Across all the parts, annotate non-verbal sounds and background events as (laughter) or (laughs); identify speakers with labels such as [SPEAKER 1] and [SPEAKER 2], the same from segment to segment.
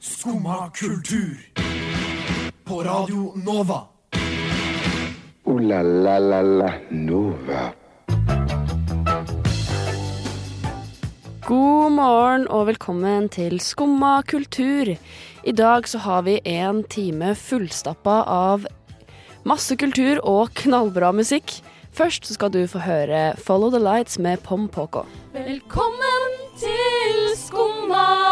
[SPEAKER 1] Skumma kultur. På Radio Nova.
[SPEAKER 2] O-la-la-la-la Nova.
[SPEAKER 3] God morgen og velkommen til Skumma kultur. I dag så har vi en time fullstappa av masse kultur og knallbra musikk. Først så skal du få høre Follow the Lights med Pom Poko.
[SPEAKER 4] Velkommen til Skumma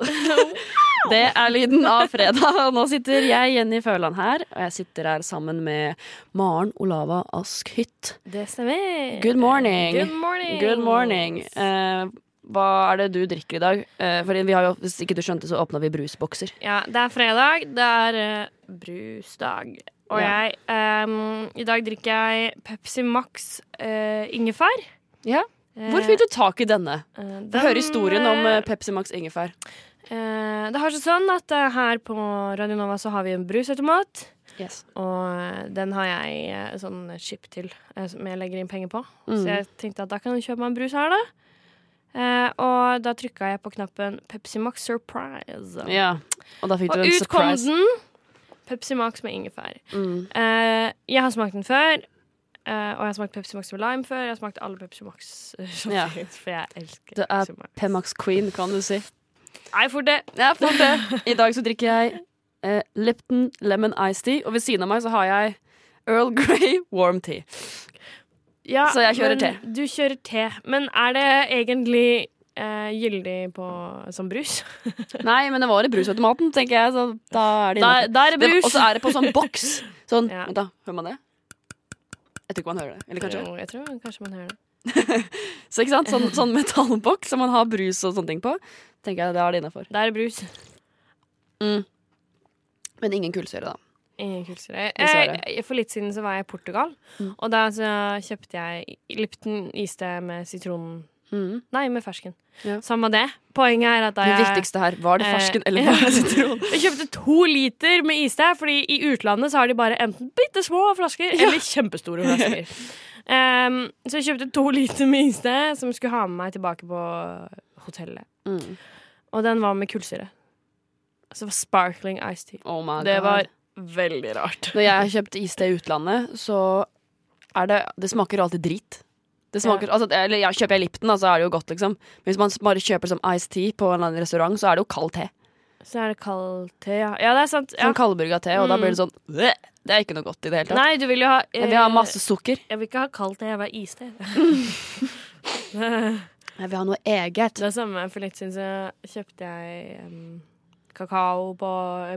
[SPEAKER 4] (laughs)
[SPEAKER 3] Det er lyden av fredag. Og nå sitter jeg, Jenny Føland, her. Og jeg sitter her sammen med Maren Olava Askhytt.
[SPEAKER 4] Det stemmer.
[SPEAKER 3] Good morning.
[SPEAKER 4] Good morning.
[SPEAKER 3] Good morning. Uh, hva er det du drikker i dag? Uh, for vi har jo, Hvis ikke du skjønte, så åpna vi brusbokser.
[SPEAKER 4] Ja, det er fredag. Det er uh, brusdag. Og
[SPEAKER 3] Ja.
[SPEAKER 4] jeg um, I dag drikker jeg Pepsi Max eh, ingefær.
[SPEAKER 3] Ja.
[SPEAKER 4] Eh,
[SPEAKER 3] Hvor fikk du tak i denne?
[SPEAKER 4] eh,
[SPEAKER 3] Få høre historien om
[SPEAKER 4] eh,
[SPEAKER 3] eh, Pepsi Max ingefær.
[SPEAKER 4] Eh, Det har seg sånn at eh, her på Radio Nova så har vi en brusautomat.
[SPEAKER 3] Yes.
[SPEAKER 4] Og eh, den har jeg sånn chip til, som jeg legger inn penger på.
[SPEAKER 3] Mm.
[SPEAKER 4] Så jeg tenkte at da kan du kjøpe meg en brus her, da. Eh, og da trykka jeg på knappen Pepsi Max Surprise.
[SPEAKER 3] Ja. Og
[SPEAKER 4] Og ut kom den. Pepsi Max med ingefær.
[SPEAKER 3] Mm.
[SPEAKER 4] Eh, jeg har smakt den før. eh, og jeg har smakt Pepsi Max med lime før. Jeg har smakt alle Pepsi Max (laughs)
[SPEAKER 3] Ja.
[SPEAKER 4] for jeg elsker
[SPEAKER 3] Du er Pemax Queen, kan du si.
[SPEAKER 4] Nei, fort det.
[SPEAKER 3] Ja, fort det. I dag så drikker jeg eh, Lipton Lemon Iced Tea, og ved siden av meg så har jeg Earl Grey (laughs) Warm Tea.
[SPEAKER 4] Ja,
[SPEAKER 3] Så jeg kjører te.
[SPEAKER 4] Du kjører te. Men er det egentlig eh, gyldig på, som brus? (laughs)
[SPEAKER 3] Nei, men det var i brusautomaten, tenker jeg, så da er det
[SPEAKER 4] Da, da er Det- brus.
[SPEAKER 3] Og så er det på sånn boks. (laughs) Sånn,
[SPEAKER 4] Ja.
[SPEAKER 3] vent da, hører man det? Jeg tror ikke man hører det. Eller kanskje?
[SPEAKER 4] Jo, jeg tror kanskje man hører det. (laughs)
[SPEAKER 3] Så ikke sant, sånn, sånn metallboks som man har brus og sånne ting på. Tenker jeg, det er det innafor.
[SPEAKER 4] Da er det brus.
[SPEAKER 3] Men ingen kullsyre, da.
[SPEAKER 4] Ingen kullsyre. Eh, For litt siden så var jeg i Portugal,
[SPEAKER 3] Mm.
[SPEAKER 4] og da så kjøpte jeg Lipton iste med sitron
[SPEAKER 3] Mm.
[SPEAKER 4] Nei, med fersken.
[SPEAKER 3] Ja.
[SPEAKER 4] Samme det. Poenget er at da
[SPEAKER 3] Det viktigste her, var det
[SPEAKER 4] Eh,
[SPEAKER 3] fersken (laughs) eller var det sitron?
[SPEAKER 4] Jeg kjøpte to liter med iste, Fordi i utlandet så har de bare enten bitte små flasker eller kjempestore flasker. (laughs) Em, så jeg kjøpte to (laughs) liter med iste som skulle ha med meg tilbake på hotellet.
[SPEAKER 3] Mm.
[SPEAKER 4] Og den var med kullsyre. Altså det var sparkling iced tea.
[SPEAKER 3] Oh my
[SPEAKER 4] Det var veldig rart.
[SPEAKER 3] Når jeg har kjøpt iste i utlandet, så er det Det smaker alltid drit. Det smaker, altså, eller ja, Kjøper jeg Lipton, så så er det jo godt, liksom. Men hvis man bare kjøper som iced tea på en eller annen restaurant, så er det jo kald te.
[SPEAKER 4] Så er det kald te, ja. Ja, det er sant. Ja.
[SPEAKER 3] Sånn kaldbrygga te, og da
[SPEAKER 4] Mm.
[SPEAKER 3] blir det sånn «Bleh!» Det er ikke noe godt i det hele tatt.
[SPEAKER 4] Nei, du vil jo ha
[SPEAKER 3] Jeg vil ha
[SPEAKER 4] eh,
[SPEAKER 3] masse sukker.
[SPEAKER 4] Jeg vil ikke ha kald te, jeg vil ha iste. (laughs)
[SPEAKER 3] Jeg vil ha noe eget.
[SPEAKER 4] Det er samme. For litt siden så kjøpte jeg um, kakao på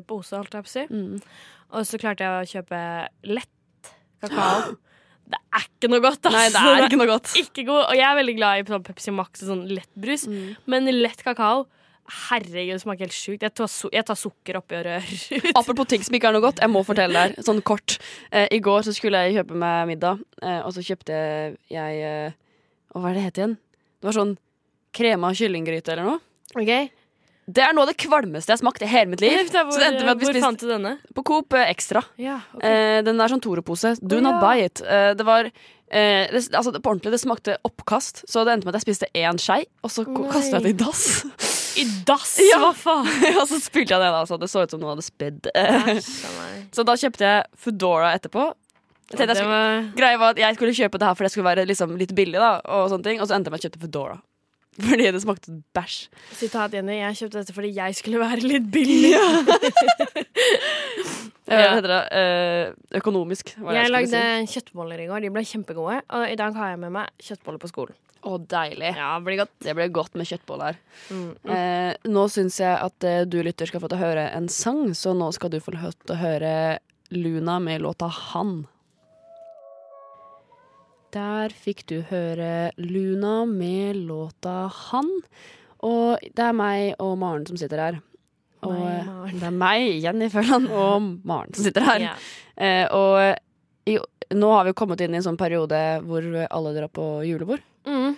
[SPEAKER 4] pose, holdt jeg på å si.
[SPEAKER 3] Mm.
[SPEAKER 4] Og så klarte jeg å kjøpe lett kakao. (gasps) Det er ikke noe godt, altså.
[SPEAKER 3] Nei, det er (laughs) ikke noe godt.
[SPEAKER 4] Ikke god. Og jeg er veldig glad i sånn Pepsi Max og sånn lettbrus.
[SPEAKER 3] Mm.
[SPEAKER 4] Men lett kakao Herregud, det smaker helt sjukt. Jeg tar, su jeg tar sukker oppi og rører (laughs) ut.
[SPEAKER 3] Apropos ting som ikke er noe godt, jeg må fortelle deg sånn kort. Eh, I går så skulle jeg kjøpe meg middag, eh, og så kjøpte jeg eh, hva er det het igjen? Det var sånn krema kyllinggryte eller noe.
[SPEAKER 4] Okay.
[SPEAKER 3] Det er noe av det kvalmeste jeg har smakt i hele mitt liv. (laughs)
[SPEAKER 4] Hvor,
[SPEAKER 3] Så det endte med at vi spiste
[SPEAKER 4] fant du denne?
[SPEAKER 3] på Coop eh, Extra.
[SPEAKER 4] Ja, okay.
[SPEAKER 3] Eh, den er sånn Toro-pose. Do
[SPEAKER 4] oh,
[SPEAKER 3] not
[SPEAKER 4] ja.
[SPEAKER 3] buy it. Eh, det var eh, det, altså, det, På ordentlig, det smakte oppkast, så det endte med at jeg spiste én skei, og så kasta jeg det i dass. (laughs)
[SPEAKER 4] I dass,
[SPEAKER 3] Ja.
[SPEAKER 4] hva faen? (laughs)
[SPEAKER 3] og så spilte jeg det, da, så det så ut som noen hadde
[SPEAKER 4] meg. (laughs)
[SPEAKER 3] så da kjøpte jeg Foodora etterpå. Jeg jeg skulle,
[SPEAKER 4] var
[SPEAKER 3] greia var at jeg skulle kjøpe det her fordi det skulle være liksom litt billig, da, og sånne ting, og så endte jeg med å kjøpe Foodora. (laughs) Fordi det smakte bæsj.
[SPEAKER 4] Sitat Jenny, jeg kjøpte dette fordi jeg skulle være litt billig.
[SPEAKER 3] Eh, Hva heter det? Eh, økonomisk. Det
[SPEAKER 4] Jeg lagde
[SPEAKER 3] si.
[SPEAKER 4] kjøttboller i går. De ble kjempegode. Og i dag har jeg med meg kjøttboller på skolen.
[SPEAKER 3] Å, deilig.
[SPEAKER 4] Ja, det blir godt.
[SPEAKER 3] Det blir godt med kjøttboller.
[SPEAKER 4] Mm.
[SPEAKER 3] Eh, nå syns jeg at eh, du lytter skal få til å høre en sang, så nå skal du få til å høre Luna med låta Han. Der fikk du høre Luna med låta Han. Og det er meg og Maren som sitter her. Og eh, det er meg, Jenny Følland, og Maren som sitter her.
[SPEAKER 4] Yeah.
[SPEAKER 3] Eh, og i, nå har vi kommet inn i en sånn periode hvor alle drar på julebord.
[SPEAKER 4] Mm.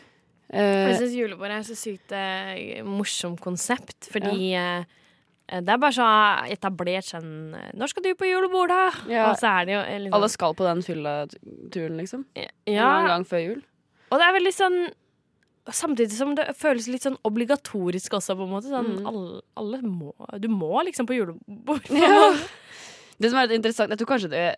[SPEAKER 3] Uh,
[SPEAKER 4] Jeg syns julebord er så sykt uh, morsomt konsept, fordi ja. uh, det er bare så etablert sånn eh, 'Når skal du på julebord, da?'
[SPEAKER 3] Ja.
[SPEAKER 4] Og så det jo eh, liksom,
[SPEAKER 3] Alle skal på den fylleturen, liksom.
[SPEAKER 4] Ja.
[SPEAKER 3] En gang før jul.
[SPEAKER 4] Og det er veldig sånn Samtidig som det føles litt sånn obligatorisk også, på en måte. Sånn,
[SPEAKER 3] Mm.
[SPEAKER 4] alle, alle må Du må liksom på julebord. på
[SPEAKER 3] Ja. Det som er interessant, jeg tror kanskje det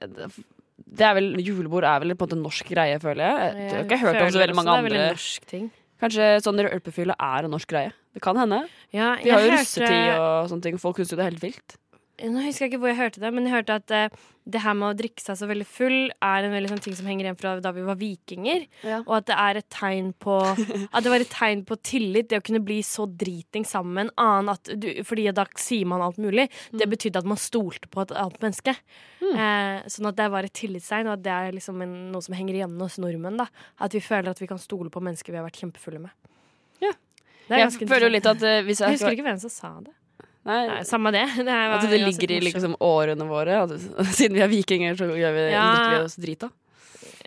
[SPEAKER 3] er vel, Julebord er vel på en måte en norsk greie, føler jeg. Jeg har ikke hørt om så veldig mange
[SPEAKER 4] andre. Det er veldig norsk ting.
[SPEAKER 3] Kanskje sånn rølpefylle er en norsk greie. Det kan hende.
[SPEAKER 4] Ja,
[SPEAKER 3] Vi har jo russetid og sånne ting. Folk syns jo det er helt vilt.
[SPEAKER 4] Nå husker jeg ikke hvor jeg hørte det, men jeg hørte at eh, det her med å drikke seg så veldig full er en veldig sånn ting som henger igjen fra da vi var vikinger.
[SPEAKER 3] Ja.
[SPEAKER 4] Og at det er et tegn på (laughs) At det var et tegn på tillit, det å kunne bli så driting sammen med en annen at du, Fordi da sier man alt mulig. Det betydde at man stolte på et annet menneske. Eh, sånn at det var et tillitstegn, og at det er liksom en, noe som henger igjen hos nordmenn. da At vi føler at vi kan stole på mennesker vi har vært kjempefulle med.
[SPEAKER 3] Ja. Jeg føler jo litt at uh, hvis
[SPEAKER 4] Jeg
[SPEAKER 3] jeg
[SPEAKER 4] husker ikke hvem som sa det.
[SPEAKER 3] Nei,
[SPEAKER 4] Nei, Samme det. (laughs) det er,
[SPEAKER 3] At det ligger i liksom årene våre. At, (laughs) siden vi er vikinger, så gjør vi,
[SPEAKER 4] Ja.
[SPEAKER 3] drikker vi oss drita.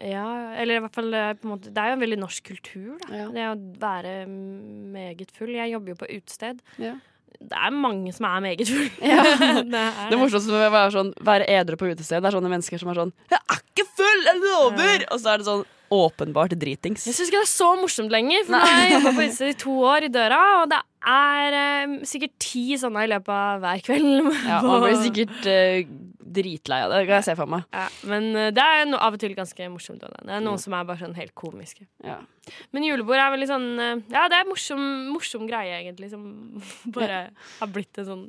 [SPEAKER 4] Ja, eller i hvert fall eh, måte, Det er jo en veldig norsk kultur, da.
[SPEAKER 3] Ja.
[SPEAKER 4] Det å være meget full. Jeg jobber jo på utested.
[SPEAKER 3] Ja.
[SPEAKER 4] Det er mange som er meget full. (laughs)
[SPEAKER 3] Ja.
[SPEAKER 4] det er
[SPEAKER 3] Det morsomste med å være, sånn, være edru på utested, det er sånne mennesker som er sånn 'Jeg er ikke full, jeg lover!' Og så er det sånn åpenbart dritings.
[SPEAKER 4] Jeg syns ikke det er så morsomt lenger, for har jeg jobba på utested i to år i døra, og det er eh, sikkert ti sånne i løpet av hver kveld. (laughs)
[SPEAKER 3] Ja, man blir sikkert eh, dritlei av det. Kan jeg se for meg.
[SPEAKER 4] ja, Men eh, det er no, av og til ganske morsomt. også. Det er noen som er bare sånn helt komiske.
[SPEAKER 3] Ja.
[SPEAKER 4] Men julebord er veldig sånn eh, Ja, det er morsom, morsom greie, egentlig, som (laughs) bare har blitt en sånn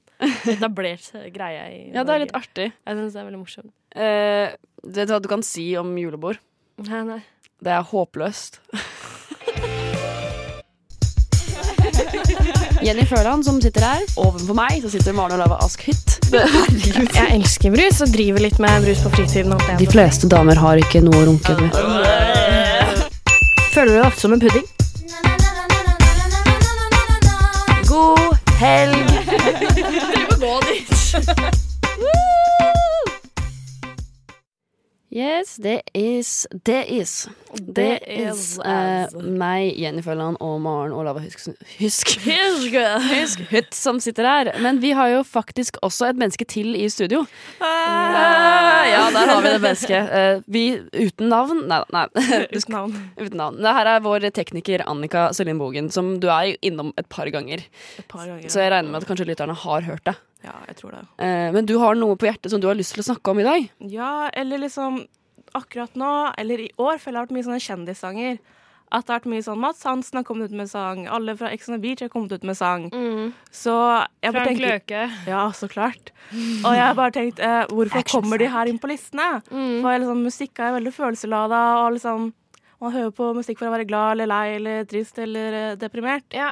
[SPEAKER 4] etablert greie i
[SPEAKER 3] ja, det er litt
[SPEAKER 4] Norge.
[SPEAKER 3] artig.
[SPEAKER 4] Jeg syns det er veldig morsomt.
[SPEAKER 3] Eh, hva du kan si om julebord,
[SPEAKER 4] Nei, nei.
[SPEAKER 3] Det er håpløst. Jenny Førland som sitter her. Ovenfor meg så sitter Maren Olava Ask Hytt. (laughs)
[SPEAKER 4] Jeg elsker brus og driver litt med brus på fritiden.
[SPEAKER 3] De fleste damer har ikke noe å runke med.
[SPEAKER 4] Føler du deg som en pudding?
[SPEAKER 3] God helg! (laughs)
[SPEAKER 4] Gå dit.
[SPEAKER 3] Yes, det is Det is. Det is uh, meg, Jenny Følland og Maren Olava Husk, Husk Husk Hutt som sitter her. Men vi har jo faktisk også et menneske til i studio. Eh, ja, der har vi det mennesket. Uh, vi uten navn Nei, nei. (laughs)
[SPEAKER 4] Uten navn.
[SPEAKER 3] uten navn. Det her er vår tekniker Annika Selin Bogen, som du er innom et par ganger.
[SPEAKER 5] Et par ganger.
[SPEAKER 3] Så jeg regner med at kanskje lytterne har hørt det.
[SPEAKER 5] Ja, jeg tror det.
[SPEAKER 3] Eh, men du har noe på hjertet som du har lyst til å snakke om i dag.
[SPEAKER 5] Ja, eller liksom akkurat nå, eller i år, føler jeg har vært mye sånne kjendissanger. At det har vært mye sånn Mats Hansen har kommet ut med sang, alle fra Ex on the Beach har kommet ut med sang.
[SPEAKER 4] Mm.
[SPEAKER 5] Så jeg bare
[SPEAKER 4] Frank
[SPEAKER 5] tenker
[SPEAKER 4] Løke.
[SPEAKER 5] Ja, så klart. Og jeg har bare tenkt eh, hvorfor
[SPEAKER 3] Action
[SPEAKER 5] kommer de her inn på listene?
[SPEAKER 4] Mm.
[SPEAKER 5] For liksom, musikk er veldig følelseslada, og liksom man hører på musikk for å være glad eller lei eller trist eller eh, deprimert.
[SPEAKER 4] Ja.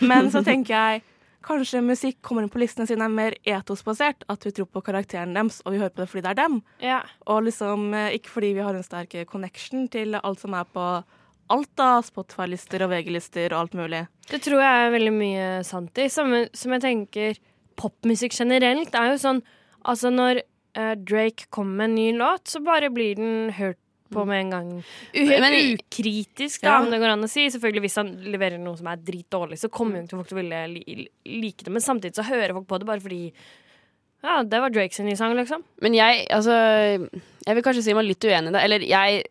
[SPEAKER 5] Men så tenker jeg kanskje musikk kommer inn på listene sine er mer etosbasert. At vi tror på karakteren deres, og vi hører på det fordi det er dem.
[SPEAKER 4] ja.
[SPEAKER 5] Og liksom eh, ikke fordi vi har en sterk connection til alt som er på alt av Spotify-lister og VG-lister og alt mulig.
[SPEAKER 4] Det tror jeg er veldig mye sant i. Samme som jeg tenker popmusikk generelt er jo sånn Altså når uh, Drake kommer med en ny låt, så bare blir den hørt på med en gang.
[SPEAKER 3] Men-
[SPEAKER 4] ukritisk, da,
[SPEAKER 3] Ja.
[SPEAKER 4] om det går an å si. Selvfølgelig Hvis han leverer noe som er dritdårlig, så kommer jo ikke folk til å ville li like det. Men samtidig så hører folk på det bare fordi Ja, det var Drakes nye sang, liksom.
[SPEAKER 3] Men jeg, altså Jeg vil kanskje si meg litt uenig i det. Eller jeg,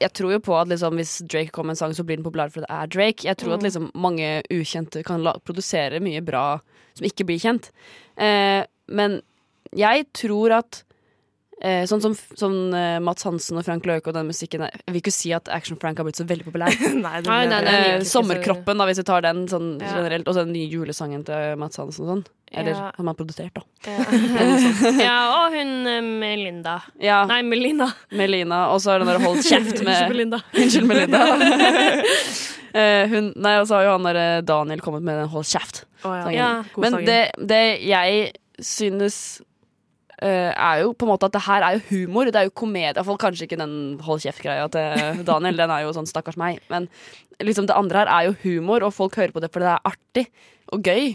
[SPEAKER 3] jeg tror jo på at liksom, hvis Drake kommer med en sang, så blir den populær fordi det er Drake. Jeg tror at liksom, mange ukjente kan produsere mye bra som ikke blir kjent. Eh, men jeg tror at eh, Sånn som sånn, eh, Mats Hansen og Frank Løke og den musikken der, Jeg vil ikke si at Action Frank har blitt så veldig populær. (laughs)
[SPEAKER 5] nei, det
[SPEAKER 4] Nei, nei.
[SPEAKER 3] Eh, sommerkroppen, da, hvis vi tar den sånn
[SPEAKER 4] Ja.
[SPEAKER 3] generelt. Og så den nye julesangen til Mats Hansen og sånn. Eller
[SPEAKER 4] Ja.
[SPEAKER 3] han har produsert, da.
[SPEAKER 4] ja, (laughs) (laughs) og hun eh, Melinda.
[SPEAKER 3] Ja,
[SPEAKER 4] Nei, Melina.
[SPEAKER 3] Melina. Og så er den der Hold kjeft med
[SPEAKER 4] Melinda.
[SPEAKER 3] Unnskyld, Melinda. Eh, hun, nei, og så har jo han der eh, Daniel kommet med den Hold kjeft.
[SPEAKER 5] Oh, ja.
[SPEAKER 4] Ja.
[SPEAKER 3] Men det, det jeg synes er jo på en måte at det her er jo humor. Det er jo komedie. Iallfall kanskje ikke den hold kjeft-greia til Daniel. Den er jo sånn stakkars meg. Men liksom det andre her er jo humor, og folk hører på det fordi det er artig og gøy.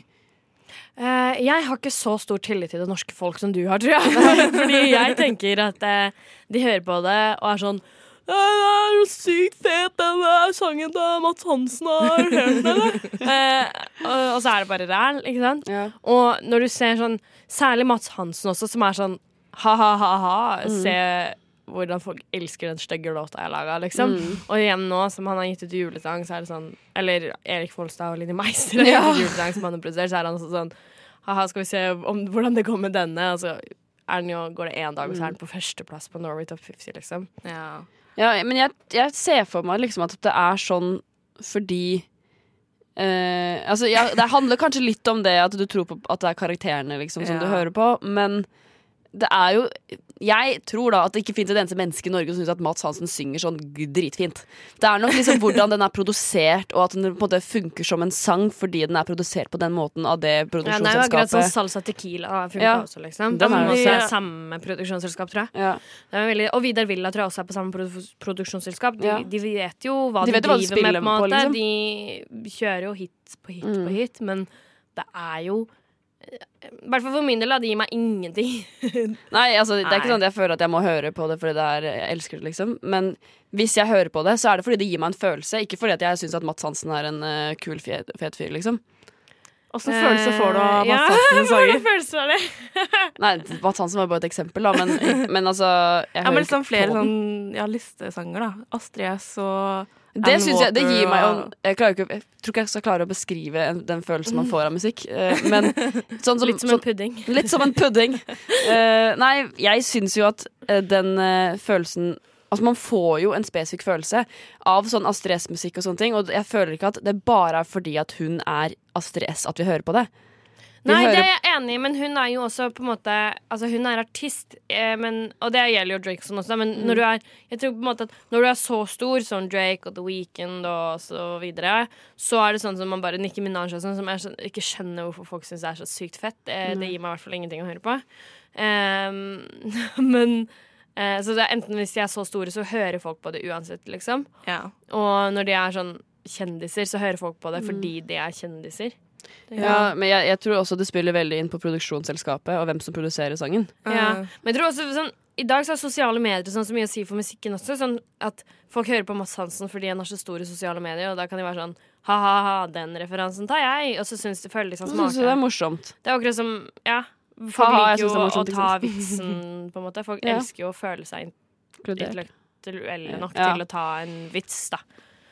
[SPEAKER 4] Uh, jeg har ikke så stor tillit til det norske folk som du har, tror jeg. (laughs) Fordi jeg tenker at uh, de hører på det og er sånn det er jo sykt fet, den der sangen til Mats Hansen. Har hørt den, eller? uh, (laughs) og, og så er det bare ræl, ikke sant?
[SPEAKER 3] Ja.
[SPEAKER 4] Og når du ser sånn Særlig Mats Hansen også, som er sånn ha-ha-ha-ha. Se hvordan folk elsker den stygge låta jeg laga, liksom. Og igjen nå som han har gitt ut julesang, så er det sånn Eller Erik Folstad og Linni Meister har gitt ut julesang som han har produsert, så er han sånn Ha-ha, skal vi se om, hvordan det går med denne? Og så jo, går det én dag, og så er den på førsteplass på Norway Top 50, liksom.
[SPEAKER 5] Ja.
[SPEAKER 3] Ja, men jeg, jeg ser for meg liksom at det er sånn fordi eh, altså, ja, Det handler kanskje litt om det at du tror på at det er karakterene liksom, som du hører på, men det er jo Jeg tror da at det ikke finnes et eneste menneske i Norge som syns at Mats Hansen synger sånn dritfint. Det er nok liksom hvordan den er produsert, og at den på en måte funker som en sang fordi den er produsert på den måten av det produksjonsselskapet.
[SPEAKER 4] Ja, den er jo akkurat sånn. Salsa Tequila funka
[SPEAKER 3] Ja.
[SPEAKER 4] også, liksom.
[SPEAKER 3] Den er
[SPEAKER 4] også
[SPEAKER 5] Ja.
[SPEAKER 4] samme produksjonsselskap, tror jeg.
[SPEAKER 3] Ja.
[SPEAKER 4] Det er veldig, og Vidar Villa tror jeg også er på samme produ produksjonsselskap. De, de vet jo hva
[SPEAKER 3] De
[SPEAKER 4] de,
[SPEAKER 3] driver hva de
[SPEAKER 4] med, på en
[SPEAKER 3] på,
[SPEAKER 4] måte.
[SPEAKER 3] liksom.
[SPEAKER 4] De kjører jo hit på hit
[SPEAKER 3] Mm.
[SPEAKER 4] på hit, men det er jo I hvert fall for min del, da. Det gir meg ingenting. (laughs)
[SPEAKER 3] Nei, altså, det er ikke sånn at jeg føler at jeg må høre på det fordi det er, jeg elsker det, liksom. Men hvis jeg hører på det, så er det fordi det gir meg en følelse. Ikke fordi at jeg syns at Mats Hansen er en uh, kul, fet, fet fyr, liksom.
[SPEAKER 5] Åssen følelse får du av
[SPEAKER 4] Eh, ja,
[SPEAKER 5] Mats Hansens (laughs) sanger?
[SPEAKER 4] Hvordan følelse var det? (laughs)
[SPEAKER 3] Nei, Mats Hansen var bare et eksempel, da. Men, men altså jeg hører Ja,
[SPEAKER 5] men liksom flere sånn ja, listesanger, da. Astrid S og
[SPEAKER 3] Det jeg, det gir meg jo Jeg, ikke, jeg tror ikke jeg skal klare å beskrive den følelsen man får av musikk. eh, (laughs) Men sånn som,
[SPEAKER 4] Litt som en
[SPEAKER 3] sånn,
[SPEAKER 4] pudding.
[SPEAKER 3] Litt som en pudding. Eh, nei, jeg syns jo at eh, den følelsen Altså Man får jo en spesifikk følelse av sånn Astrid S-musikk og sånne ting. Og jeg føler ikke at det bare er fordi at hun er Astrid S at vi hører på det.
[SPEAKER 4] Nei, det er jeg enig i, men hun er jo også på en måte Altså, hun er artist, eh, men, og det gjelder jo Drake sånn også, men
[SPEAKER 3] Mm.
[SPEAKER 4] når du er Jeg tror på en måte at når du er så stor som Drake og The Weeknd og så videre, så er det sånn som man bare Nikki Minaj og sånn, som jeg skjøn- ikke skjønner hvorfor folk syns er så sykt fett. Det, det gir meg i hvert fall ingenting å høre på. Um, (laughs) men eh, Så det er enten hvis de er så store, så hører folk på det uansett, liksom.
[SPEAKER 5] Ja.
[SPEAKER 4] Og når de er sånn kjendiser, så hører folk på
[SPEAKER 3] Mm.
[SPEAKER 4] det fordi de er kjendiser.
[SPEAKER 3] Ja, Men jeg, jeg tror også det spiller veldig inn på produksjonsselskapet og hvem som produserer sangen.
[SPEAKER 4] Ja. Men jeg tror også sånn i dag så har sosiale medier sånn så mye å si for musikken også. Sånn at Folk hører på Mads Hansen fordi han har så store sosiale medier, og da kan de være sånn ha-ha-ha, den referansen tar jeg. Og så syns de føler de seg
[SPEAKER 3] Så det er morsomt.
[SPEAKER 4] Det er akkurat som Ja. Folk
[SPEAKER 3] Ha-ha,
[SPEAKER 4] liker jo
[SPEAKER 3] morsomt,
[SPEAKER 4] å ta vitsen, på en måte. Folk
[SPEAKER 3] Ja.
[SPEAKER 4] elsker jo å føle seg intellektuelle nok
[SPEAKER 3] Ja.
[SPEAKER 4] til å ta en vits, da.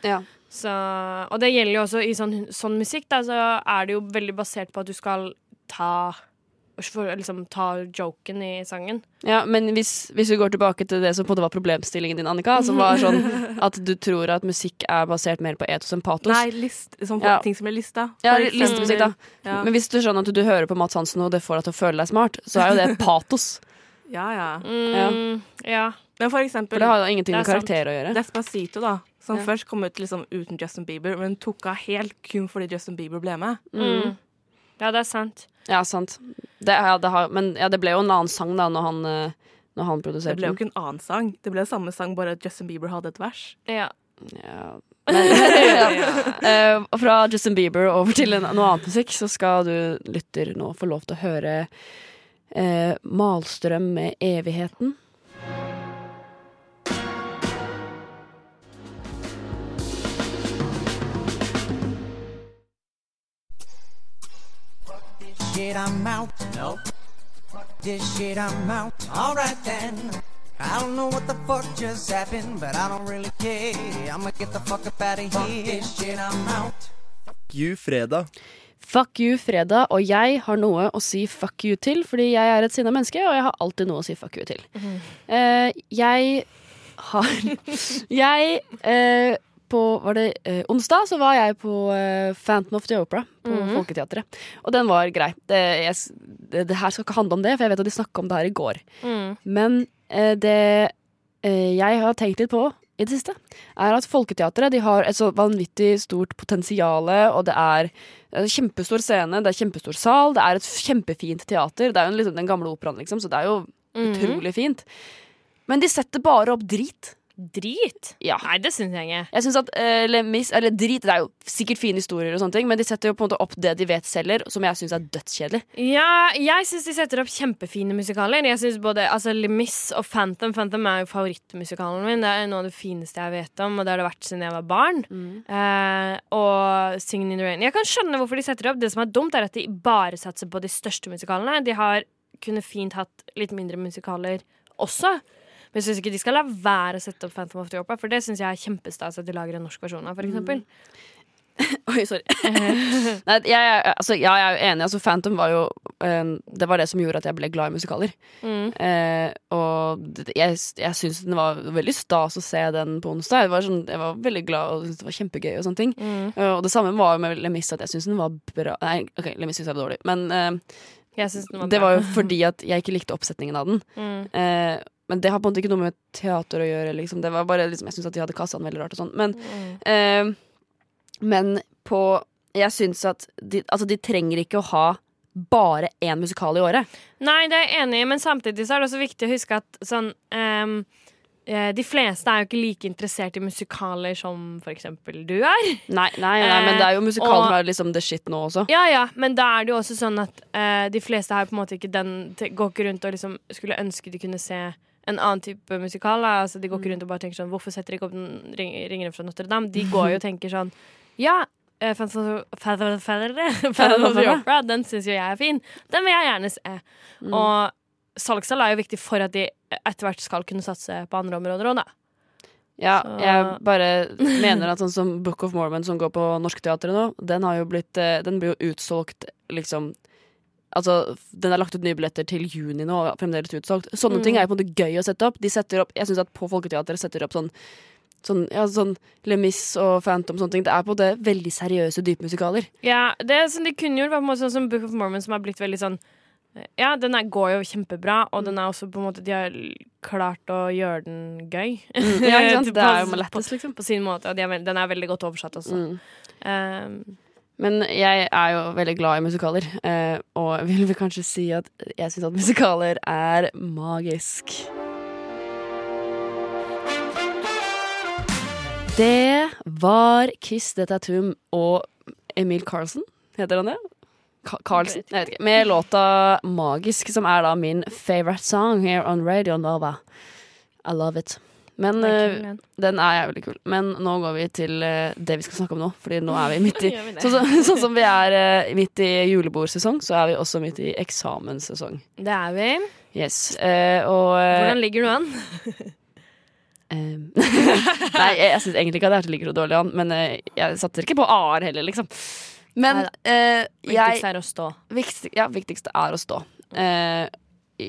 [SPEAKER 3] Ja.
[SPEAKER 4] Så, og det gjelder jo også i sånn, sånn musikk, da, så er det jo veldig basert på at du skal ta for, liksom, ta joken i sangen.
[SPEAKER 3] Ja, men hvis, hvis vi går tilbake til det som på en måte var problemstillingen din, Annika, som var sånn (laughs) at du tror at musikk er basert mer på etos enn patos.
[SPEAKER 5] nei, list, sånn
[SPEAKER 3] Ja.
[SPEAKER 5] ting som er lista.
[SPEAKER 3] Ja, listemusikk, da.
[SPEAKER 5] Ja.
[SPEAKER 3] Men hvis du skjønner at du hører på Mats Hansen og det får deg til å føle deg smart, så er jo det patos. (laughs)
[SPEAKER 5] ja, ja.
[SPEAKER 4] Mm, ja.
[SPEAKER 5] Men for eksempel
[SPEAKER 3] For det har jo ingenting
[SPEAKER 4] Det
[SPEAKER 3] med karakter å gjøre.
[SPEAKER 5] Despacito, da. Som
[SPEAKER 3] Ja.
[SPEAKER 5] først kom ut liksom uten Justin Bieber, men tok av helt kun fordi Justin Bieber ble med.
[SPEAKER 4] Mm. Ja, det er sant.
[SPEAKER 3] Ja, sant. Det, ja, det har, men ja, det ble jo en annen sang da når han, eh, når han
[SPEAKER 5] Det ble jo ikke en annen sang. Det ble samme sang, bare at Justin Bieber hadde et vers.
[SPEAKER 4] Ja.
[SPEAKER 3] Ja. Men, ja. (laughs) uh, fra Justin Bieber over til en, noe annet musikk, så skal du lytter nå få lov til å høre uh, Malstrøm med 'Evigheten'.
[SPEAKER 6] Shit, I'm out. Nope. Fuck this shit, I'm out. Alright then. I don't know what the fuck just happened, but I don't really care. I'ma get the fuck up out of here. Fuck this shit, I'm out.
[SPEAKER 7] You fredag.
[SPEAKER 3] Fuck you, fredag, og jeg har noe å si fuck you til, fordi jeg er et sinna menneske, og jeg har alltid noe å si fuck you til. Eh, jeg har (laughs) Jeg eh, På var det eh, onsdag så var jeg på eh, Phantom of the Opera på Folketeatret. Og den var grei. Det, jeg, det, det her skal ikke handle om det, for jeg vet at de snakka om det her i går.
[SPEAKER 4] Mm.
[SPEAKER 3] Men eh, det eh, jeg har tenkt litt på i det siste, er at Folketeatret de har et så vanvittig stort potensial, og det er en kjempestor scene, det er kjempestor sal, det er et kjempefint teater. Det er jo liksom den gamle operaen, liksom, så det er jo
[SPEAKER 4] Mhm.
[SPEAKER 3] utrolig fint. Men de setter bare opp drit.
[SPEAKER 4] Drit.
[SPEAKER 3] Ja.
[SPEAKER 4] Nei, det syns jeg ikke.
[SPEAKER 3] Jeg synes at uh, Mis, eller Drit, det er jo sikkert fine historier, og sånne ting men de setter jo på en måte opp det de vet selger, som jeg syns er dødskjedelig.
[SPEAKER 4] Ja, jeg syns de setter opp kjempefine musikaler. Jeg synes både altså, Les Mis og Phantom Phantom er jo favorittmusikalen min. Det er noe av det fineste jeg vet om, og det har det vært siden jeg var barn. Eh, og Singing in the Rain. Jeg kan skjønne hvorfor de setter det opp. Det som er dumt, er at de bare satser på de største musikalene. De har kunne fint hatt litt mindre musikaler også. Men jeg syns ikke de skal la være å sette opp Phantom of the Opera, for det syns jeg er kjempestas at de lager en norsk versjon av, for eksempel. (laughs)
[SPEAKER 3] Oi, sorry. (laughs) Nei, jeg, altså, ja, jeg er jo enig. Altså, Phantom var jo eh, Det var det som gjorde at jeg ble glad i musikaler.
[SPEAKER 4] Mm.
[SPEAKER 3] Uh, og jeg, jeg syns den var veldig stas å se den på onsdag. Jeg var, sånn, jeg var veldig glad og syntes det var kjempegøy. Og sånne ting
[SPEAKER 4] Mm.
[SPEAKER 3] uh, Og det samme var med Lemis, at jeg syns den var bra. Nei, ok, Lemis syns jeg var dårlig, men
[SPEAKER 4] uh, var
[SPEAKER 3] det var jo (laughs) fordi at jeg ikke likte oppsetningen av den.
[SPEAKER 4] Mm.
[SPEAKER 3] Eh, men det har på en måte ikke noe med teater å gjøre. Liksom. Det var bare liksom, Jeg syns at de hadde kassa den veldig rart og sånn. Men,
[SPEAKER 4] Mm.
[SPEAKER 3] eh, men på Jeg syns at de, altså, de trenger ikke å ha bare én musikal i året.
[SPEAKER 4] Nei, det er jeg enig i, men samtidig så er det også viktig å huske at sånn eh, De fleste er jo ikke like interessert i musikaler som for eksempel du er.
[SPEAKER 3] Nei, nei, nei men det er jo musikal som er liksom the shit nå også.
[SPEAKER 4] Ja, ja, men da er det jo også sånn at uh, de fleste har på en måte ikke den Går ikke rundt og liksom skulle ønske de kunne se en annen type musikal. Altså, de går ikke rundt og bare tenker sånn Hvorfor setter de ikke opp den ring, Ringeren fra Notre-Dame? De går jo og (laughs) tenker sånn Ja. Phantom of the Opera, den syns jo jeg er fin. Den vil jeg gjerne se. Og salgstall er jo viktig for at de etter hvert skal kunne satse på andre områder òg, da.
[SPEAKER 3] Ja,
[SPEAKER 4] Så-
[SPEAKER 3] jeg bare mener at sånn som Book of Mormon som går på Norskteatret nå, den blitt eh, Den blir jo utsolgt liksom Altså, Den har lagt ut nye billetter til juni nå, og fremdeles utsolgt. Sånne
[SPEAKER 4] Mm.
[SPEAKER 3] ting er på en måte gøy å sette opp. De setter opp Jeg syns at på Folketeatret setter opp sånn Sånn, ja, sånn Le Mis og Phantom og sånne ting. Det er på måte veldig seriøse, dypmusikaler.
[SPEAKER 4] Ja, det som de kunne gjort, var på en måte sånn som Book of Mormon, som har blitt veldig sånn Ja, den går jo kjempebra, og den er også på en måte De har klart å gjøre den gøy.
[SPEAKER 3] Ja, ikke sant? (laughs) Det er jo lettest, liksom.
[SPEAKER 4] På sin måte, og de er, den er veldig godt oversatt også.
[SPEAKER 3] Mm.
[SPEAKER 4] Um,
[SPEAKER 3] Men jeg er jo veldig glad i musikaler, eh, og (laughs) vil vel kanskje si at jeg syns at musikaler er magisk. Det var Kiss the Tatum og Emil Carlsen, heter han det? Ka Carlsen? Jeg vet ikke. Med låta 'Magisk', som er da min favorite song here on Radio Nova. I love it. Men
[SPEAKER 4] den er
[SPEAKER 3] eh,
[SPEAKER 4] den.
[SPEAKER 3] er jævlig kul. Men nå går vi til eh, det vi skal snakke om nå. Fordi nå er vi midt i (laughs)
[SPEAKER 4] vi?
[SPEAKER 3] Sånn som, sånn som vi er eh, midt i julebordsesong, så er vi også midt i eksamenssesong.
[SPEAKER 4] Det er vi.
[SPEAKER 3] Yes. eh, og
[SPEAKER 4] Hvordan ligger du an? (laughs)
[SPEAKER 3] Nei, jeg, jeg syns egentlig ikke at det ligger så dårlig an, men jeg satser ikke på A-er heller, liksom. Men eh, jeg
[SPEAKER 4] Viktigst er å stå.
[SPEAKER 3] viktigst, ja, viktigst er å stå. Eh,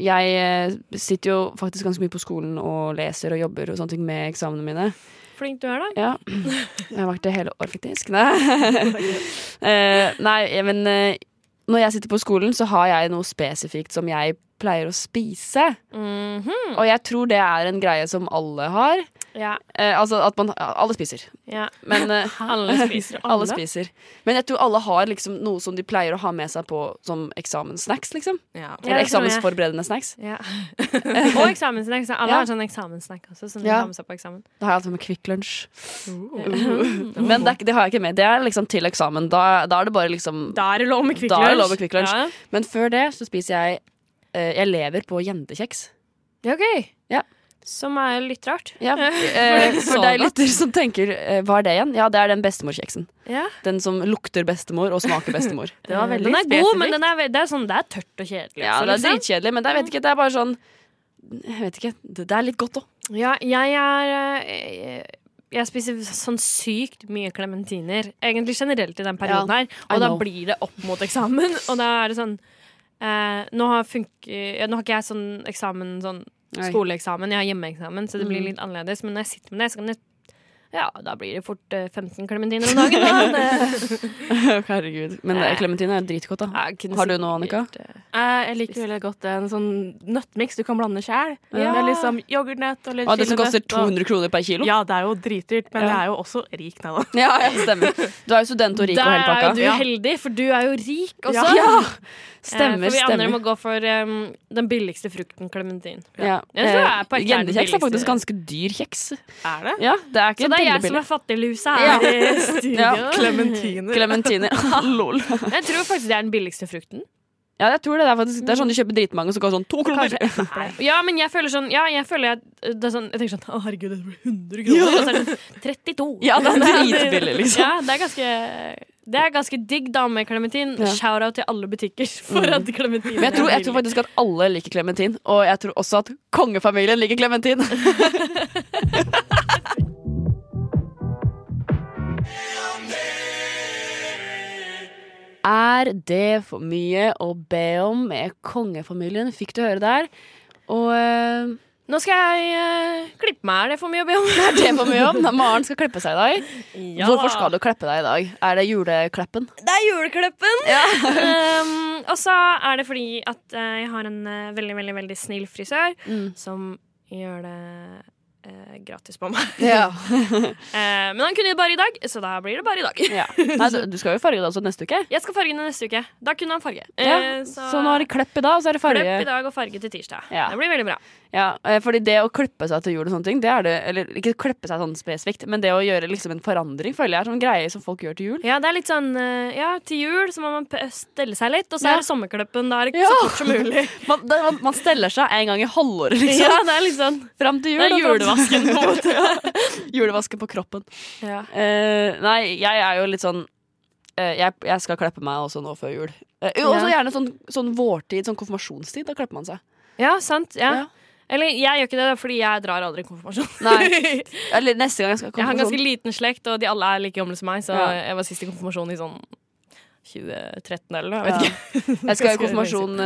[SPEAKER 3] jeg eh, sitter jo faktisk ganske mye på skolen og leser og jobber og sånne ting med eksamene mine.
[SPEAKER 4] Flink du er, da.
[SPEAKER 3] Ja. Jeg har vært det hele år, faktisk. Nei, (laughs) Eh, nei men eh, når jeg sitter på skolen, så har jeg noe spesifikt som jeg pleier å spise.
[SPEAKER 4] Mhm.
[SPEAKER 3] Og jeg tror det er en greie som alle har.
[SPEAKER 4] Ja.
[SPEAKER 3] Eh, altså at man Alle spiser.
[SPEAKER 4] ja.
[SPEAKER 3] Men (laughs) eh,
[SPEAKER 4] Alle spiser.
[SPEAKER 3] alle spiser. Men jeg tror alle har liksom noe som de pleier å ha med seg på som eksamenssnacks, liksom.
[SPEAKER 5] Ja.
[SPEAKER 3] Eller
[SPEAKER 4] jeg.
[SPEAKER 3] eksamensforberedende snacks.
[SPEAKER 4] Ja. (laughs) (laughs) Og eksamenssnacks. Alle
[SPEAKER 3] Ja.
[SPEAKER 4] har sånn eksamenssnack også, som de
[SPEAKER 3] Ja.
[SPEAKER 4] har med seg på eksamen.
[SPEAKER 3] Da har jeg alltid med Kvikk Lunsj. Men det, det har jeg ikke med. Det er liksom til eksamen. Da, da er det bare liksom
[SPEAKER 4] Da er det lov med Kvikk Lunsj.
[SPEAKER 3] Men før det så spiser jeg eh, Jeg lever på jentekjeks.
[SPEAKER 4] Ja, ok.
[SPEAKER 3] Ja.
[SPEAKER 4] Som er litt rart.
[SPEAKER 3] Ja, (laughs) eh, for deg
[SPEAKER 4] godt.
[SPEAKER 3] lytter som tenker eh, hva er det igjen? Ja, det er den bestemorkjeksen.
[SPEAKER 4] Ja.
[SPEAKER 3] Den som lukter bestemor og smaker bestemor. (laughs)
[SPEAKER 5] Det var veldig
[SPEAKER 4] den er god, men den er, det er sånn, det er tørt og kjedelig.
[SPEAKER 3] Ja, det er
[SPEAKER 4] liksom.
[SPEAKER 3] dritkjedelig, men det, er, vet ikke, det er bare sånn Jeg vet ikke. Det, det er litt godt òg.
[SPEAKER 4] Ja, jeg er jeg, Jeg spiser sånn sykt mye klementiner. Egentlig generelt i den perioden her. Og da blir det opp mot eksamen, (laughs) og da er det sånn eh, nå, har funke, ja, nå har ikke jeg sånn eksamen sånn. Skoleeksamen, jeg har hjemmeeksamen, så det blir
[SPEAKER 3] Mm.
[SPEAKER 4] litt annerledes. Men når jeg sitter med det, så kan jeg Ja, da blir det fort eh, 15 klementiner om dagen. Da. (laughs) Det, (laughs)
[SPEAKER 3] Herregud. Men eh, klementine er dritgodt, da.
[SPEAKER 4] jeg kunne
[SPEAKER 3] Har du noe, Annika?
[SPEAKER 4] sikkert, eh,
[SPEAKER 5] Eh, Jeg liker veldig godt en sånn nøttmiks du kan blande sjæl.
[SPEAKER 4] Ja.
[SPEAKER 5] Med liksom yoghurtnøtt og litt
[SPEAKER 3] Ah, det som koster
[SPEAKER 5] chilinøtt og-
[SPEAKER 3] 200 kroner per kilo?
[SPEAKER 5] Ja, det er jo dritdyrt, men
[SPEAKER 3] Ja.
[SPEAKER 5] jeg er jo også rik nå, da. (laughs)
[SPEAKER 3] Ja, ja, stemmer. Du er jo student og rik og
[SPEAKER 4] Der
[SPEAKER 3] hele
[SPEAKER 4] er jo
[SPEAKER 3] pakka.
[SPEAKER 4] du
[SPEAKER 5] Ja.
[SPEAKER 4] heldig, for du er jo rik også.
[SPEAKER 3] Ja,
[SPEAKER 4] ja.
[SPEAKER 3] stemmer,
[SPEAKER 4] for vi andre må
[SPEAKER 3] stemmer.
[SPEAKER 4] gå for um, den billigste frukten, klementin.
[SPEAKER 3] Ja.
[SPEAKER 4] Jeg tror jeg er på
[SPEAKER 3] Eh, er faktisk
[SPEAKER 4] billigste.
[SPEAKER 3] ganske dyr kjeks.
[SPEAKER 5] Er det?
[SPEAKER 3] Ja, det er ikke
[SPEAKER 4] Så det er jeg som er fattiglusa
[SPEAKER 3] Ja.
[SPEAKER 4] her i studio.
[SPEAKER 3] Ja. (laughs)
[SPEAKER 5] Klementiner.
[SPEAKER 3] Klementiner. (laughs) Lol.
[SPEAKER 4] Jeg tror faktisk det er den billigste frukten.
[SPEAKER 3] Ja, jeg tror det. Det er, faktisk, det er sånn du kjøper dritmange, så koster sånn to kroner.
[SPEAKER 4] Kanskje. (laughs) Ja, men jeg føler sånn Ja, jeg føler at det er sånn Jeg tenker sånn Å, herregud, det blir 100 kroner. Og så er det sånn 32.
[SPEAKER 3] Ja, det er dritbillig, liksom.
[SPEAKER 4] Ja, det er ganske Det er ganske digg da med klementin.
[SPEAKER 3] Ja.
[SPEAKER 4] Shout-out til alle butikker for
[SPEAKER 3] Mm.
[SPEAKER 4] at klementin
[SPEAKER 3] jeg tror, jeg tror faktisk at alle liker klementin, og jeg tror også at kongefamilien liker klementin. Er det for mye å be om med kongefamilien? Fikk du høre der? Og eh,
[SPEAKER 4] Nå skal jeg eh, klippe meg. Er det for mye å be om? (laughs)
[SPEAKER 3] er det for mye om? Maren skal klippe seg i dag.
[SPEAKER 4] Ja.
[SPEAKER 3] Hvorfor skal du klippe deg i dag? Er det julekleppen?
[SPEAKER 4] Det er juleklippen! (laughs) um, og så er det fordi at eh, jeg har en veldig, veldig veldig snill frisør
[SPEAKER 3] Mm.
[SPEAKER 4] som gjør det eh, gratis på meg. (laughs)
[SPEAKER 3] Ja. (laughs)
[SPEAKER 4] Eh, men han kunne det bare i dag, så da blir det bare i dag.
[SPEAKER 3] ja. Nei, du, du skal jo farge det også neste uke.
[SPEAKER 4] Jeg skal farge det neste uke. Da kunne han farge.
[SPEAKER 3] Ja,
[SPEAKER 4] Eh,
[SPEAKER 3] Så nå er det klepp i dag, og så er det farge.
[SPEAKER 4] Klepp i dag og farge til tirsdag.
[SPEAKER 3] Ja.
[SPEAKER 4] Det blir veldig bra.
[SPEAKER 3] Ja, eh, fordi det å klippe seg til jul og sånne ting, det er det Eller ikke klippe seg sånn spesifikt, men det å gjøre liksom en forandring føler jeg er sånn greie som folk gjør til jul.
[SPEAKER 4] Ja, det er litt sånn eh, Ja, til jul så må man stelle seg litt, og så er det sommerklippen. Da er det så fort som mulig. (laughs)
[SPEAKER 3] Man, det, man, man steller seg en gang i halvåret, liksom.
[SPEAKER 4] Ja, det er litt sånn
[SPEAKER 3] Fram til jul.
[SPEAKER 4] Det er julevasken, på en måte. (laughs)
[SPEAKER 3] Julevasken på kroppen.
[SPEAKER 4] Ja.
[SPEAKER 3] Uh, nei, jeg er jo litt sånn uh, jeg, jeg skal kleppe meg også nå før jul. Uh, også
[SPEAKER 4] Ja.
[SPEAKER 3] gjerne sånn, sånn vårtid, sånn konfirmasjonstid. Da klepper man seg.
[SPEAKER 4] ja, sant. Ja.
[SPEAKER 3] Ja.
[SPEAKER 4] Eller jeg gjør ikke det, fordi jeg drar aldri konfirmasjon.
[SPEAKER 3] Nei. (laughs) Eller neste gang jeg skal ha
[SPEAKER 4] Jeg har en ganske liten slekt, og de alle er like gamle som meg, så
[SPEAKER 3] Ja.
[SPEAKER 4] jeg var sist i konfirmasjon i sånn 2013 eller noe. Jeg vet ikke.
[SPEAKER 3] Jeg skal ha (laughs) konfirmasjon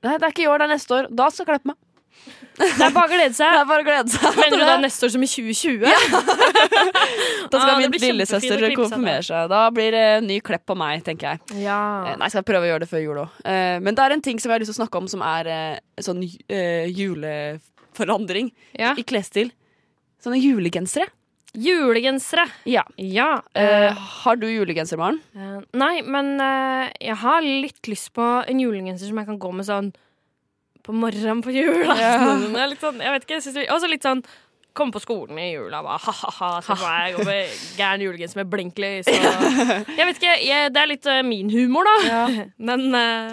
[SPEAKER 3] Nei, det er ikke i år, det er neste år. Da skal jeg kleppe meg.
[SPEAKER 4] Det er bare å glede
[SPEAKER 3] Det
[SPEAKER 4] seg.
[SPEAKER 3] er bare å glede seg.
[SPEAKER 4] Mener du da
[SPEAKER 3] det.
[SPEAKER 4] neste år som i 2020? (laughs)
[SPEAKER 3] Da skal
[SPEAKER 4] Ah,
[SPEAKER 3] min lillesøster konfirmere seg. Da blir det ny klepp på meg, tenker jeg. Eh,
[SPEAKER 4] Ja.
[SPEAKER 3] Nei, jeg skal prøve å gjøre det før jul òg. Men det er en ting som jeg har lyst til å snakke om, som er eh, sånn eh, juleforandring
[SPEAKER 4] ja.
[SPEAKER 3] i klesstil. Sånne julegensere.
[SPEAKER 4] Julegensere.
[SPEAKER 3] Ja.
[SPEAKER 4] Ja.
[SPEAKER 3] Eh,
[SPEAKER 4] eh,
[SPEAKER 3] har du julegenser, Maren?
[SPEAKER 4] Uh, nei, men uh, jeg har litt lyst på en julegenser som jeg kan gå med sånn på morgenen på julaften. Ja. (laughs) er Litt sånn, jeg vet ikke, jeg også litt sånn Komme på skolen i jula, bare ha-ha-ha, meg, gå med gæren julegenser med blinklys Jeg vet ikke, jeg, det er litt uh, min humor, da. (laughs) Men uh,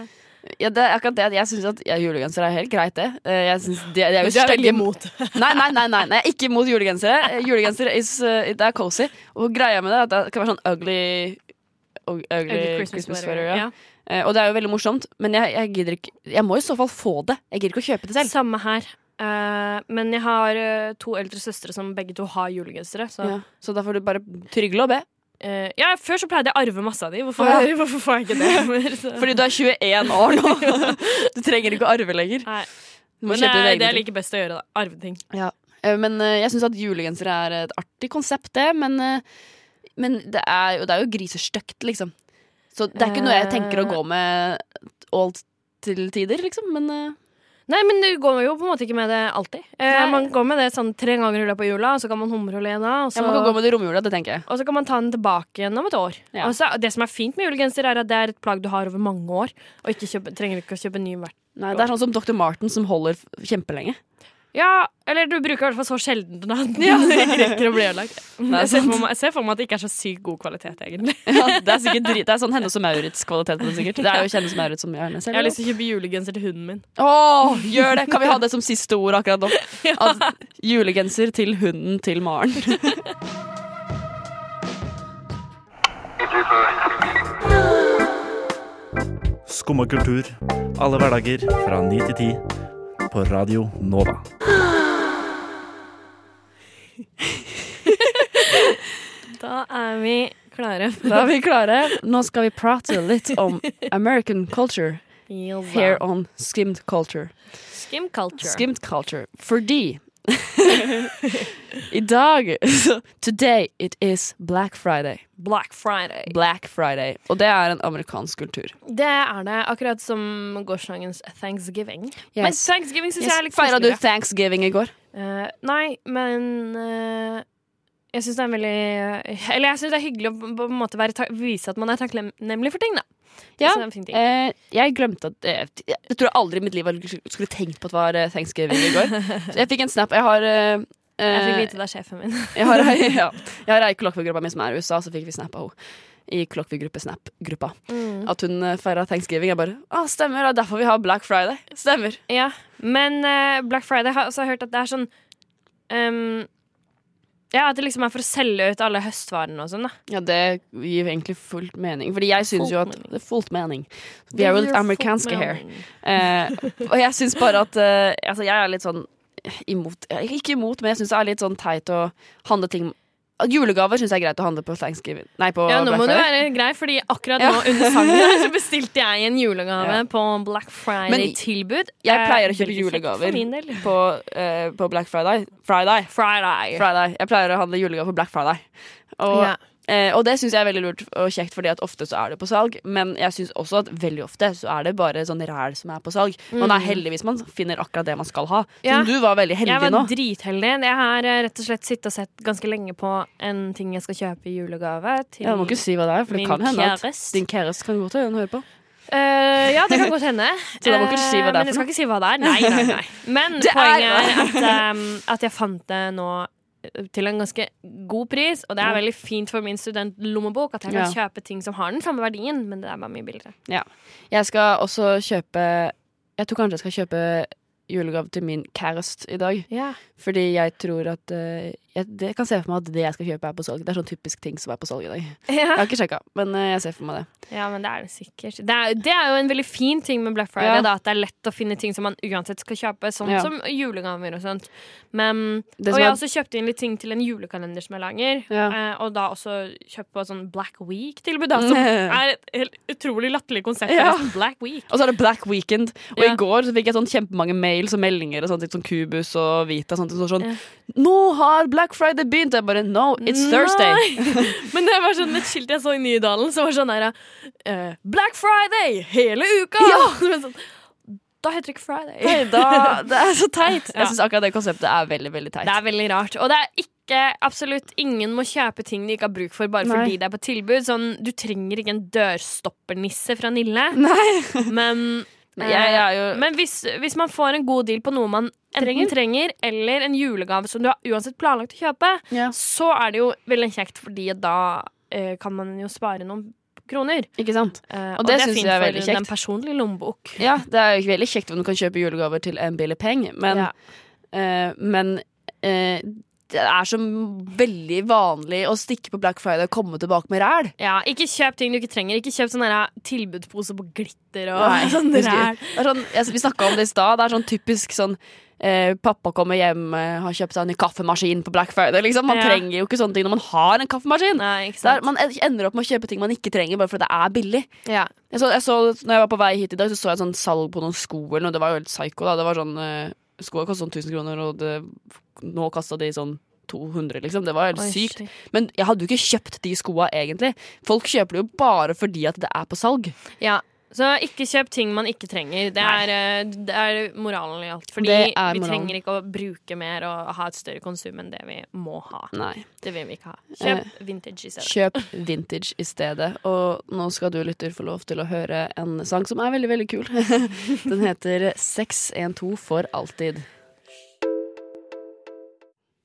[SPEAKER 3] Ja, det er akkurat det. Jeg syns at ja, julegenser er helt greit, det. Eh, Jeg synes de, de er jo
[SPEAKER 4] Du er veldig imot. (laughs)
[SPEAKER 3] Nei, nei, nei, nei, nei, ikke imot julegensere. Julegenser is, uh, det er cozy. Og greia med det er at det kan være sånn ugly Ugly, ugly Christmas, sweater. Ja.
[SPEAKER 4] Ja.
[SPEAKER 3] Eh, Og det er jo veldig morsomt, men jeg, jeg gidder ikke Jeg må i så fall få det. Jeg gidder ikke å kjøpe det selv.
[SPEAKER 4] Samme her. Uh, men jeg har eh, to eldre søstre som begge to har julegensere. Så
[SPEAKER 3] Ja. Så da får du bare trygle og be.
[SPEAKER 4] Uh, ja, før så pleide jeg å arve masse av de. Hvorfor,
[SPEAKER 3] Ja. (laughs)
[SPEAKER 4] hvorfor får jeg ikke det? (laughs) mer?
[SPEAKER 3] Fordi du er 21 år nå. (laughs) Du trenger ikke å arve lenger.
[SPEAKER 4] Nei. Men det er
[SPEAKER 3] like
[SPEAKER 4] det jeg
[SPEAKER 3] egne
[SPEAKER 4] best å gjøre. da Arve ting.
[SPEAKER 3] Eh, Men eh, jeg syns at julegensere er et artig konsept, det. Men, men det, er jo, det er jo grisestygt, liksom. Så det er ikke noe jeg tenker å gå med all til tider, liksom. Men eh,
[SPEAKER 4] Nei, men du går jo på en måte ikke med det alltid. Eh, man går med det sånn tre ganger i løpet av jula, og så kan man humre og le da. Og så,
[SPEAKER 3] ja, man kan gå med det romjula, det tenker jeg.
[SPEAKER 4] og så kan man ta den tilbake igjen om et år.
[SPEAKER 3] Ja.
[SPEAKER 4] Og så, det som er fint med julegenser, er at det er et plagg du har over mange år. Og ikke kjøpe, trenger ikke å kjøpe ny hvert.
[SPEAKER 3] Nei, det er sånn som Dr. Martin som holder kjempelenge.
[SPEAKER 4] Ja, eller du bruker i hvert fall så sjelden at den ikke (laughs) rekker å bli ødelagt. Jeg ser, for meg, jeg ser for meg at det ikke er så sykt god kvalitet, egentlig. (laughs)
[SPEAKER 3] Ja, det er sikkert drit, det er sånn Hennes og Maurits-kvalitet på det, sikkert. Det er jo Hennes og Maurits som gjør det selv.
[SPEAKER 4] Jeg har lyst til å kjøpe julegenser til hunden min.
[SPEAKER 3] Åh, gjør det! Kan vi ha det som siste ord akkurat nå? (laughs) At julegenser til hunden til Maren.
[SPEAKER 7] Skumma kultur. Alle hverdager fra ni til ti. På Radio Nova. (laughs)
[SPEAKER 4] Da er vi klare.
[SPEAKER 3] Da er vi klare. Nå skal vi prate litt om American culture here on skimmed culture.
[SPEAKER 4] Skim culture.
[SPEAKER 3] Skimmed culture. Fordi I dag Today it is Black Friday.
[SPEAKER 4] Black Friday.
[SPEAKER 3] Black Friday. Og det er en amerikansk kultur.
[SPEAKER 4] Det er det, akkurat som gårsdagens Thanksgiving. Men Thanksgiving syns jeg er litt
[SPEAKER 3] Feira du thanksgiving i går?
[SPEAKER 4] Uh, nei, men eh, jeg syns det er veldig Eller jeg syns det er hyggelig å på en måte være vise at man er takknemlig for ting, da.
[SPEAKER 3] Ja.
[SPEAKER 4] Ting.
[SPEAKER 3] Eh, jeg glemte at eh, Jeg, jeg tror aldri i mitt liv jeg skulle tenkt på at det var eh, thanksgiving i går. (laughs) Så jeg fikk en snap. Jeg har eh,
[SPEAKER 4] jeg fikk
[SPEAKER 3] eh,
[SPEAKER 4] vite det av sjefen min. (laughs)
[SPEAKER 3] Jeg har (laughs) ja. jeg har ei kollokviegruppa mi som er i USA, så fikk vi snap av henne. I kollokviegruppe Snap-gruppa.
[SPEAKER 4] Mm.
[SPEAKER 3] At hun uh, feira thanksgiving. Jeg bare Å, stemmer, det er derfor vi har Black Friday. Stemmer.
[SPEAKER 4] Ja, men eh, Black Friday har også hørt at det er sånn ehm, Ja, at det liksom er for å selge ut alle høstvarene og sånn, da.
[SPEAKER 3] Ja, det gir egentlig fullt mening. Fordi jeg syns jo at. Det er fullt mening. Vi er jo litt amerikanske her. Eh, og jeg syns bare at eh, Altså, jeg er litt sånn imot Ikke imot, men jeg syns det er litt sånn teit å handle ting Julegaver syns jeg er greit å handle på thanksgiving. Nei, på
[SPEAKER 4] Ja, nå
[SPEAKER 3] Black
[SPEAKER 4] må du være grei, fordi akkurat
[SPEAKER 3] Ja.
[SPEAKER 4] nå under sangen her så (laughs) bestilte jeg en julegave
[SPEAKER 3] Ja.
[SPEAKER 4] på Black Friday-tilbud.
[SPEAKER 3] Jeg
[SPEAKER 4] Eh,
[SPEAKER 3] pleier å kjøpe julegaver på, uh, på Black Friday. Friday.
[SPEAKER 4] Friday.
[SPEAKER 3] Friday. Jeg pleier å handle julegaver på Black Friday. Og,
[SPEAKER 4] Ja.
[SPEAKER 3] Eh, og det syns jeg er veldig lurt og kjekt, fordi at ofte så er det på salg. Men jeg syns også at veldig ofte så er det bare sånn ræl som er på salg. Man er heldig hvis man finner akkurat det man skal ha.
[SPEAKER 4] Mm. Ja.
[SPEAKER 3] Som du var veldig heldig nå.
[SPEAKER 4] Jeg var
[SPEAKER 3] nå.
[SPEAKER 4] dritheldig. Jeg har eh, rett og slett sittet og sett ganske lenge på en ting jeg skal kjøpe i julegave. Til
[SPEAKER 3] Ja, du må ikke si hva det er, for det kan hende at din kjæreste kan den høre på.
[SPEAKER 4] Uh, ja, det kan godt hende. (laughs)
[SPEAKER 3] Så da må ikke du si hva det er
[SPEAKER 4] Eh, Men jeg skal ikke si hva det er. Nei, nei, nei. (laughs) Men poenget er at, um, at jeg fant det nå til en ganske god pris, og det er veldig fint for min studentlommebok at jeg kan
[SPEAKER 3] Ja.
[SPEAKER 4] kjøpe ting som har den samme verdien, men det er bare mye billigere.
[SPEAKER 3] Jeg skal også kjøpe Jeg tror kanskje jeg skal kjøpe julegave til min kjæreste i dag.
[SPEAKER 4] Ja.
[SPEAKER 3] Fordi jeg tror at eh, jeg, kan se for meg at det jeg skal kjøpe, er på salg. Det er sånn typisk ting som er på salg i dag. (laughs) Jeg har ikke sjekka, men eh, jeg ser for meg det.
[SPEAKER 4] Ja, men det er det sikkert. Det er, det er jo en veldig fin ting med Black Friday,
[SPEAKER 3] Ja.
[SPEAKER 4] da, at det er lett å finne ting som man uansett skal kjøpe, sånn
[SPEAKER 3] Ja.
[SPEAKER 4] som julegaver og sånt. Men, og jeg har også kjøpt inn litt ting til en julekalender som jeg lager,
[SPEAKER 3] Ja.
[SPEAKER 4] eh, og da også kjøpt på sånn Black Week-tilbud, da, som (laughs) er et helt utrolig latterlig konsept.
[SPEAKER 3] Ja.
[SPEAKER 4] Black Week.
[SPEAKER 3] Og så er det Black Weekend. Og
[SPEAKER 4] Ja.
[SPEAKER 3] i går så fikk jeg sånn kjempemange mails og meldinger og sånt, sånn Kubus og Vita. Sånt, og sånn,
[SPEAKER 4] Ja.
[SPEAKER 3] Nå har Black Friday begynt! Jeg bare No, it's Thursday. (laughs)
[SPEAKER 4] Men det var sånn et skilt jeg så i Nydalen, som var sånn her uh, Black Friday hele uka!
[SPEAKER 3] Ja. (laughs)
[SPEAKER 4] Så sånn, da heter det ikke Friday.
[SPEAKER 3] Nei, da, (laughs) det er så teit. Jeg syns akkurat det konseptet er veldig, veldig teit.
[SPEAKER 4] Det er veldig rart. Og det er ikke absolutt ingen må kjøpe ting de ikke har bruk for bare
[SPEAKER 3] Nei.
[SPEAKER 4] fordi det er på tilbud. Sånn, du trenger ikke en dørstoppernisse fra Nille.
[SPEAKER 3] Nei.
[SPEAKER 4] Men,
[SPEAKER 3] Men jeg, jeg er jo
[SPEAKER 4] men hvis, hvis man får en god deal på noe man enten trenger, eller en julegave som du har uansett planlagt å kjøpe,
[SPEAKER 3] ja.
[SPEAKER 4] så er det jo veldig kjekt, fordi da eh, kan man jo spare noen kroner.
[SPEAKER 3] Ikke sant?
[SPEAKER 4] Eh,
[SPEAKER 3] Og det synes
[SPEAKER 4] syns
[SPEAKER 3] jeg er veldig kjekt.
[SPEAKER 4] den personlige lommebok.
[SPEAKER 3] Ja, det er jo veldig kjekt om du kan kjøpe julegaver til en billig peng, men,
[SPEAKER 4] Ja.
[SPEAKER 3] eh, men eh, det er så veldig vanlig å stikke på Black Friday og komme tilbake med ræl.
[SPEAKER 4] Ja, ikke kjøp ting du ikke trenger. Ikke kjøp sånn der tilbudspose på glitter og
[SPEAKER 3] Nei, (laughs)
[SPEAKER 4] sånn ræl.
[SPEAKER 3] Sånn, vi snakka om det i stad. Det er sånn typisk sånn eh, Pappa kommer hjem, eh, har kjøpt seg en ny kaffemaskin på Black Friday. Liksom. Man
[SPEAKER 4] Ja.
[SPEAKER 3] trenger jo ikke sånne ting når man har en kaffemaskin.
[SPEAKER 4] Nei, ikke
[SPEAKER 3] Det er, man ender opp med å kjøpe ting man ikke trenger, bare fordi det er billig.
[SPEAKER 4] Ja.
[SPEAKER 3] Jeg så, jeg så, når jeg var på vei hit i dag, så så jeg sånn salg på noen sko eller noe. Det var jo helt psycho. da Det var sånn eh, Skoa kosta sånn 1000 kroner, og det, nå kasta de sånn 200, liksom. Det var helt
[SPEAKER 4] Oi,
[SPEAKER 3] sykt.
[SPEAKER 4] shit.
[SPEAKER 3] Men jeg hadde jo ikke kjøpt de skoa egentlig. Folk kjøper det jo bare fordi at det er på salg.
[SPEAKER 4] Ja. Så ikke kjøp ting man ikke trenger. Det er, eh, det er moralen i alt. Fordi vi trenger ikke å bruke mer og ha et større konsum enn det vi må ha.
[SPEAKER 3] Nei.
[SPEAKER 4] Det vil vi ikke ha. Kjøp vintage i stedet.
[SPEAKER 3] Kjøp vintage i stedet. Og nå skal du lytter få lov til å høre en sang som er veldig, veldig kul. (laughs) Den heter 612 for alltid.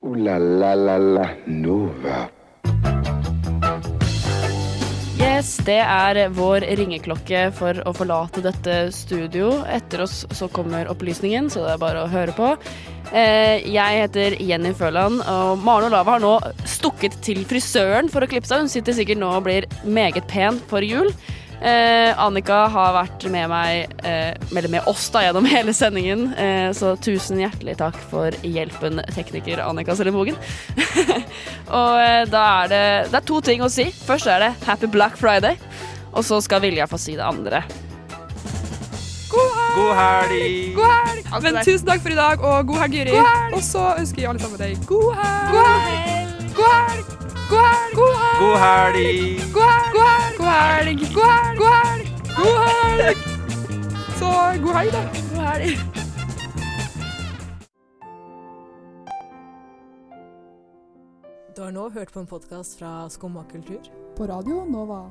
[SPEAKER 2] Uh, la la la la Nova.
[SPEAKER 3] Yes, det er vår ringeklokke for å forlate dette studio. Etter oss så kommer opplysningen, så det er bare å høre på. Eh, jeg heter Jenny Føland, og Maren Olava har nå stukket til frisøren for å klippe seg. Hun sitter sikkert nå og blir meget pen for jul. Eh, Annika har vært med meg, eh, eller med oss da, gjennom (laughs) hele sendingen, eh, så tusen hjertelig takk for hjelpen, tekniker Annika Sellembogen. (laughs) og eh, da er det, det er to ting å si. Først er det Happy Black Friday, og så skal Vilja få si det andre. God helg!
[SPEAKER 8] God helg!
[SPEAKER 9] God helg! Men tusen takk for i dag, og god helg, Juri. Og så ønsker vi alle sammen deg god helg. God helg! God helg! God helg!
[SPEAKER 8] God helg!
[SPEAKER 9] God helg! God helg! God helg! God helg! God helg! God helg! Så god helg, da.
[SPEAKER 3] God helg.
[SPEAKER 10] Du har nå hørt på en podkast fra Skumma kultur.
[SPEAKER 11] På Radio Nova.